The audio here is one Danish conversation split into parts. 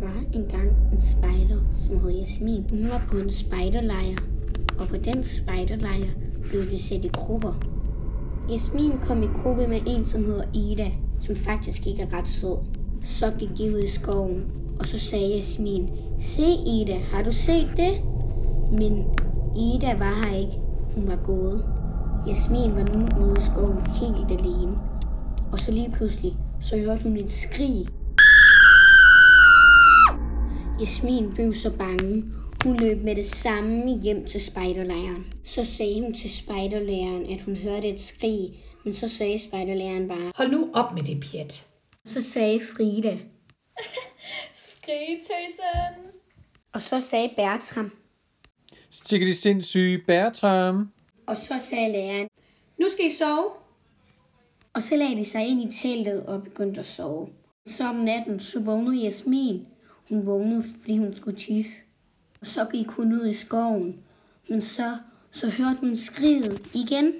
var engang en spejder, som hed Jasmin. Hun var på en spejderlejr, og på den spejderlejr blev vi sat i grupper. Jasmin kom i gruppe med en, som hedder Ida, som faktisk ikke er ret sød. Så gik de ud i skoven, og så sagde Jasmin, Se Ida, har du set det? Men Ida var her ikke. Hun var gået. Jasmin var nu ude i skoven helt alene. Og så lige pludselig, så hørte hun et skrig. Jasmin blev så bange. Hun løb med det samme hjem til spejderlejren. Så sagde hun til spejderlæreren, at hun hørte et skrig, men så sagde spejderlæreren bare. Hold nu op med det pjat. Så sagde Frida, Skrigetøsen. og så sagde Bertram, Sikke de sindssyge Bertram. og så sagde læreren, nu skal I sove. Og så lagde de sig ind i teltet og begyndte at sove. Så om natten, så vågnede Jasmin. Hun vågnede, fordi hun skulle tisse. Og så gik hun ud i skoven. Men så, så hørte hun skriget igen.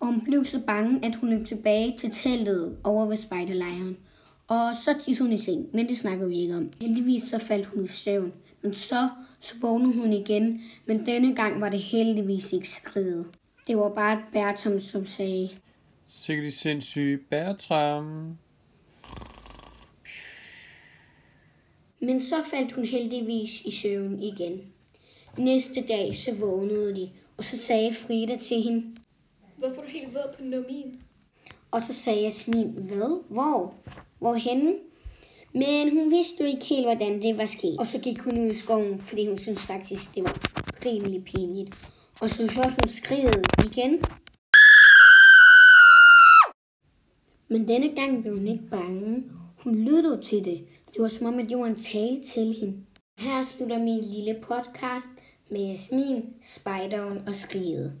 Og hun blev så bange, at hun løb tilbage til teltet over ved spejderlejren. Og så tissede hun i seng, men det snakkede vi ikke om. Heldigvis så faldt hun i søvn. Men så, så vågnede hun igen, men denne gang var det heldigvis ikke skridet. Det var bare Bertram, som sagde, Sikkert sindssyge Bertram. Men så faldt hun heldigvis i søvn igen. Næste dag så vågnede de, og så sagde Frida til hende, Hvorfor er du helt våd på nummin? og så sagde Jasmin, hvad? Hvor? Hvorhenne? Men hun vidste jo ikke helt, hvordan det var sket. Og så gik hun ud i skoven, fordi hun syntes faktisk, det var rimelig pinligt. Og så hørte hun skriget igen. Men denne gang blev hun ikke bange. Hun lyttede til det. Det var som om, at jorden talte til hende. Her slutter min lille podcast med Jasmin, Spejderen og Skriget.